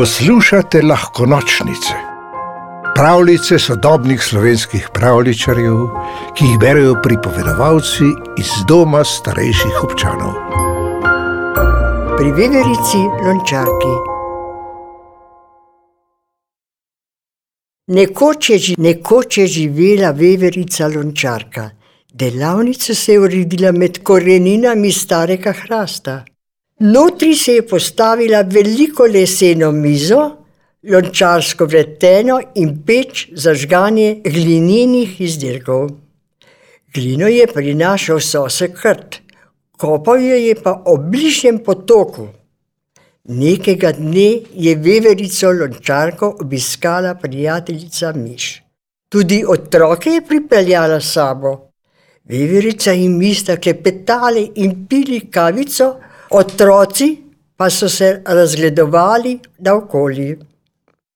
Poslušate lahko nočnice, pravljice sodobnih slovenskih pravličarjev, ki jih berijo pripovedovalci iz doma starejših občanov. Pri veverici lončarki. Nekoč je, nekoč je živela veverica lončarka. Delavnica se je uredila med koreninami starega hrasta. Notri se je postavila veliko leseno mizo, lončarsko vreteno in peč za žganje glinenih izdelkov. Glino je prinašal sosed krt, kopal jo je pa ob bližnjem potoku. Nekega dne je veverico lončarko obiskala prijateljica Miš. Tudi otroke je pripeljala s sabo. Veverica in mi sta klepetali in pili kavico, otroci pa so se razgledovali naokoli.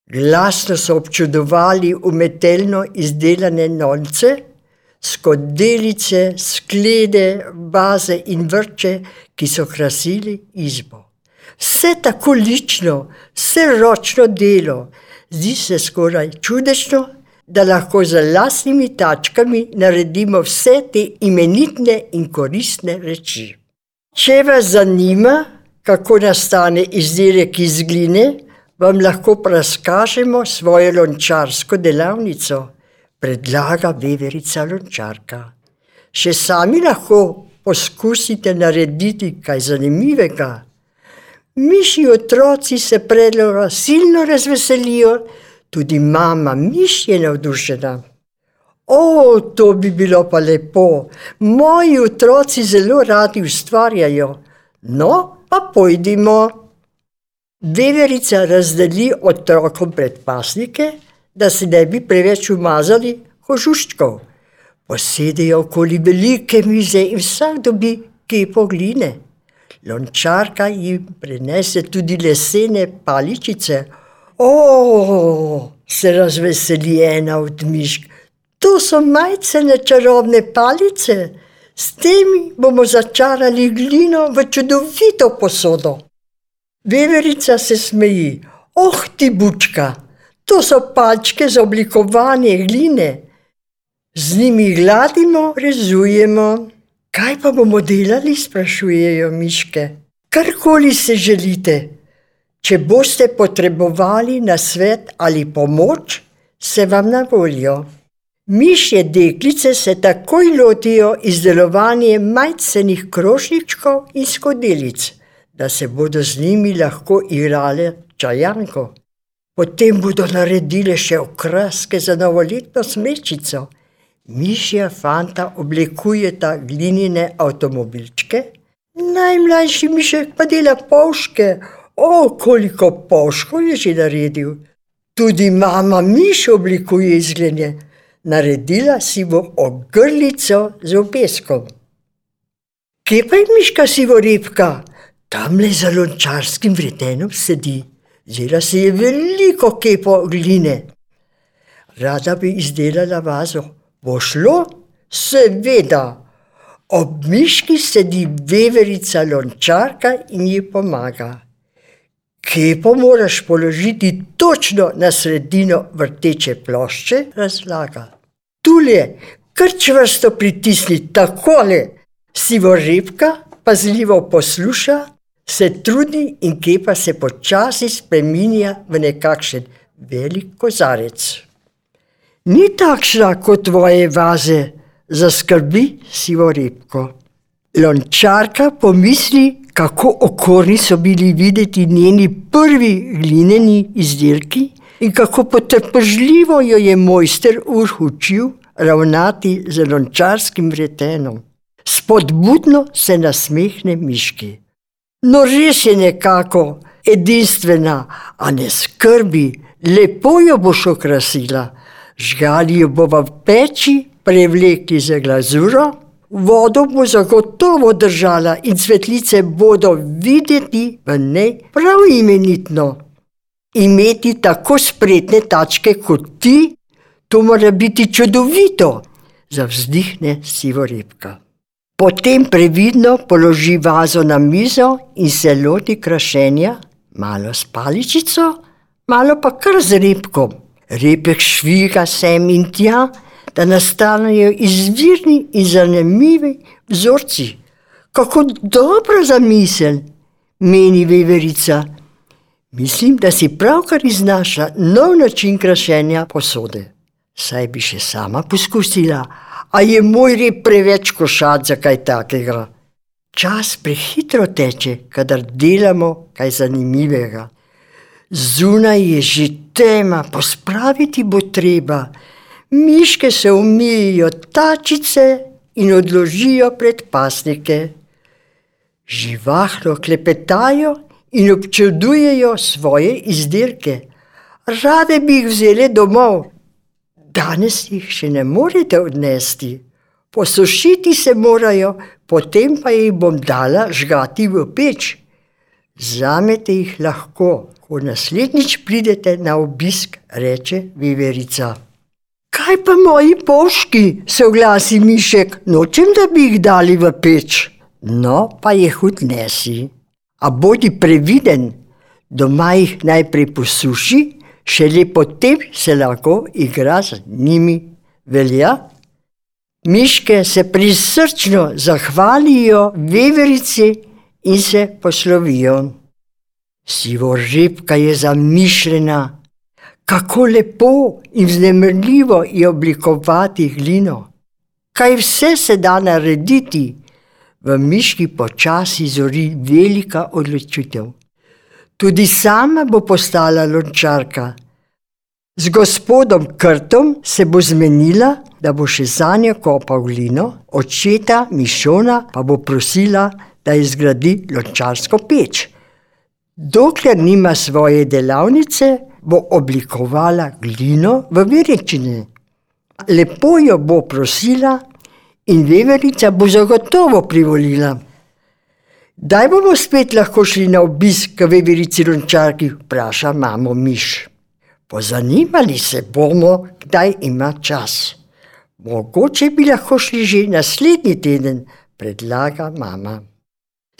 Glasno so občudovali umetelno izdelane nonce, skodelice, sklede, vaze in vrče, ki so krasili izbo. Vse tako lično, vse ročno delo, zdi se skoraj čudežno, da lahko z lastnimi tačkami naredimo vse te imenitne in koristne reči. Če vas zanima, kako nastane izdelek iz gline, vam lahko razkažemo svojo lončarsko delavnico, predlaga veverica lončarka. Še sami lahko poskusite narediti kaj zanimivega. Mišji otroci se predloga silno razveselijo, tudi mama Miš je navdušena. O, to bi bilo pa lepo, moji otroci zelo radi ustvarjajo. No, pa pojdimo. Veverica razdeli otrokom predpasnike, da se ne bi preveč umazali kožuščkov. Posedejo okoli velike mize in vsak dobi kepo gline. Lončarka jim prinese tudi lesene paličice. O, se razveseli ena od mišk. To so majcene čarobne palice, s temi bomo začarali glino v čudovito posodo. Veverica se smeji. Oh, ti bučka, to so palčke za oblikovanje gline. Z njimi gladimo, rezujemo. Kaj pa bomo delali, sprašujejo miške. Karkoli se želite. Če boste potrebovali nasvet ali pomoč, se vam na voljo. Mišje deklice se takoj lotijo izdelovanja majcenih krožničkov in skodelic, da se bodo z njimi lahko igrale čajanko. Potem bodo naredile še okraske za novoletno smrečico. Mišja fanta oblikujeta glinene avtomobilčke, najmlajši mišek pa dela povške. O, koliko povškov je že naredil. Tudi mama Miš oblikuje iz gline. Naredila si bo ogrlico z obeskom. Kje pa je miška sivorepka? Tamle za lončarskim vretenom sedi. Vzela si je veliko kepo gline. Rada bi izdelala vazo. Bo šlo? Seveda. Ob miški sedi veverica lončarka in ji pomaga. Kepo moraš položiti točno na sredino vrteče plošče, razlaga. Tule, kar čvrsto pritisni, takole. Sivorepka pazljivo posluša, se trudi in kepa se počasi spreminja v nekakšen velik kozarec. Ni takšna kot tvoje vaze, zaskrbi sivorepko. Lončarka pomisli, kako okorni so bili videti njeni prvi glineni izdelki in kako potrpežljivo jo je mojster Urh učil ravnati z lončarskim vretenom. Spodbudno se nasmehne miški. No, res je nekako edinstvena, a ne skrbi, lepo jo boš okrasila. Žgali jo bova v peči, prevlekli z glazuro, vodo bo zagotovo držala in cvetlice bodo videti v njej prav imenitno. Imeti tako spretne tačke kot ti, to mora biti čudovito, zavzdihne sivorepka. Potem previdno položi vazo na mizo in se loti krašenja, malo s paličico, malo pa kar z repkom. Repek šviga sem in tja, da nastanejo izvirni in zanimivi vzorci. Kako dobro za misel, meni veverica. Mislim, da si pravkar iznašla nov način krašenja posode. Saj bi še sama poskusila, a je moj rep preveč košat za kaj takega. Čas prehitro teče, kadar delamo kaj zanimivega. Zunaj je že tema, pospraviti bo treba. Miške se umijo tačice in odložijo pred pasnike. Živahno klepetajo in občudujejo svoje izdelke. Rade bi jih vzeli domov, danes jih še ne morete odnesti. Posušiti se morajo, potem pa jih bom dala žgati v peč. Zamete jih lahko, ko naslednjič pridete na obisk, reče Viverica. Kaj pa moji poški, se oglasi Mišek, nočem, da bi jih dali v peč. No, pa jih odnesi. A bodi previden, doma jih najprej posuši, šele potem se lahko igra z njimi. Velja? Miške se prisrčno zahvalijo veverici in se poslovijo. Sivo žepka je zamišljena, kako lepo in vznemirljivo je oblikovati glino. Kaj vse se da narediti, v miški počasi zori velika odločitev. Tudi sama bo postala lončarka. Z gospodom Krtom se bo zmenila, da bo še za njo kopal glino, očeta Mišona pa bo prosila, da izgradi lončarsko peč. Dokler nima svoje delavnice, bo oblikovala glino v veričine. Lepo jo bo prosila in veverica bo zagotovo privolila. Kdaj bomo spet lahko šli na obisk k veverici lončarki, vpraša mamo Miš. Pozanimali se bomo, kdaj ima čas. Mogoče bi lahko šli že naslednji teden, predlaga mama.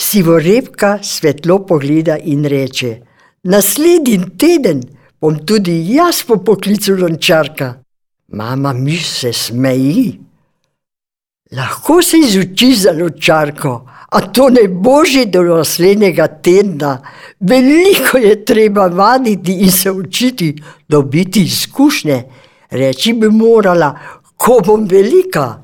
Sivorepka svetlo pogleda in reče: Naslednji teden bom tudi jaz po poklicu lončarka. Mama mi se smeji. Lahko se izuči za lončarko, a to ne bo že do naslednjega tedna. Veliko je treba vaditi in se učiti, dobiti izkušnje. Reči bi morala, ko bom velika.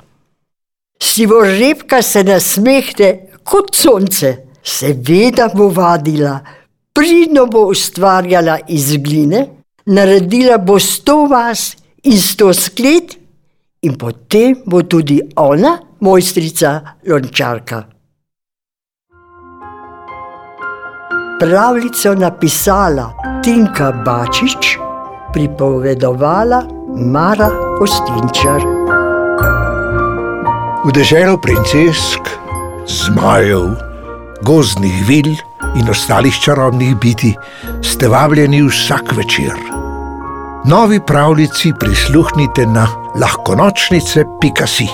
Sivorepka se nasmehne kot sonce, seveda bo vadila, pridno bo ustvarjala iz gline, naredila bo sto vas in sto sklet, in potem bo tudi ona mojstrica lončarka. Pravljico napisala Tinka Bačič, pripovedovala Mara Ostinčar. V deželo princesk zmajev, gozdnih vil in ostalih čarobnih biti ste vabljeni vsak večer. Novi pravljici prisluhnite na lahkonočnice.si,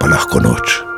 pa lahko noč.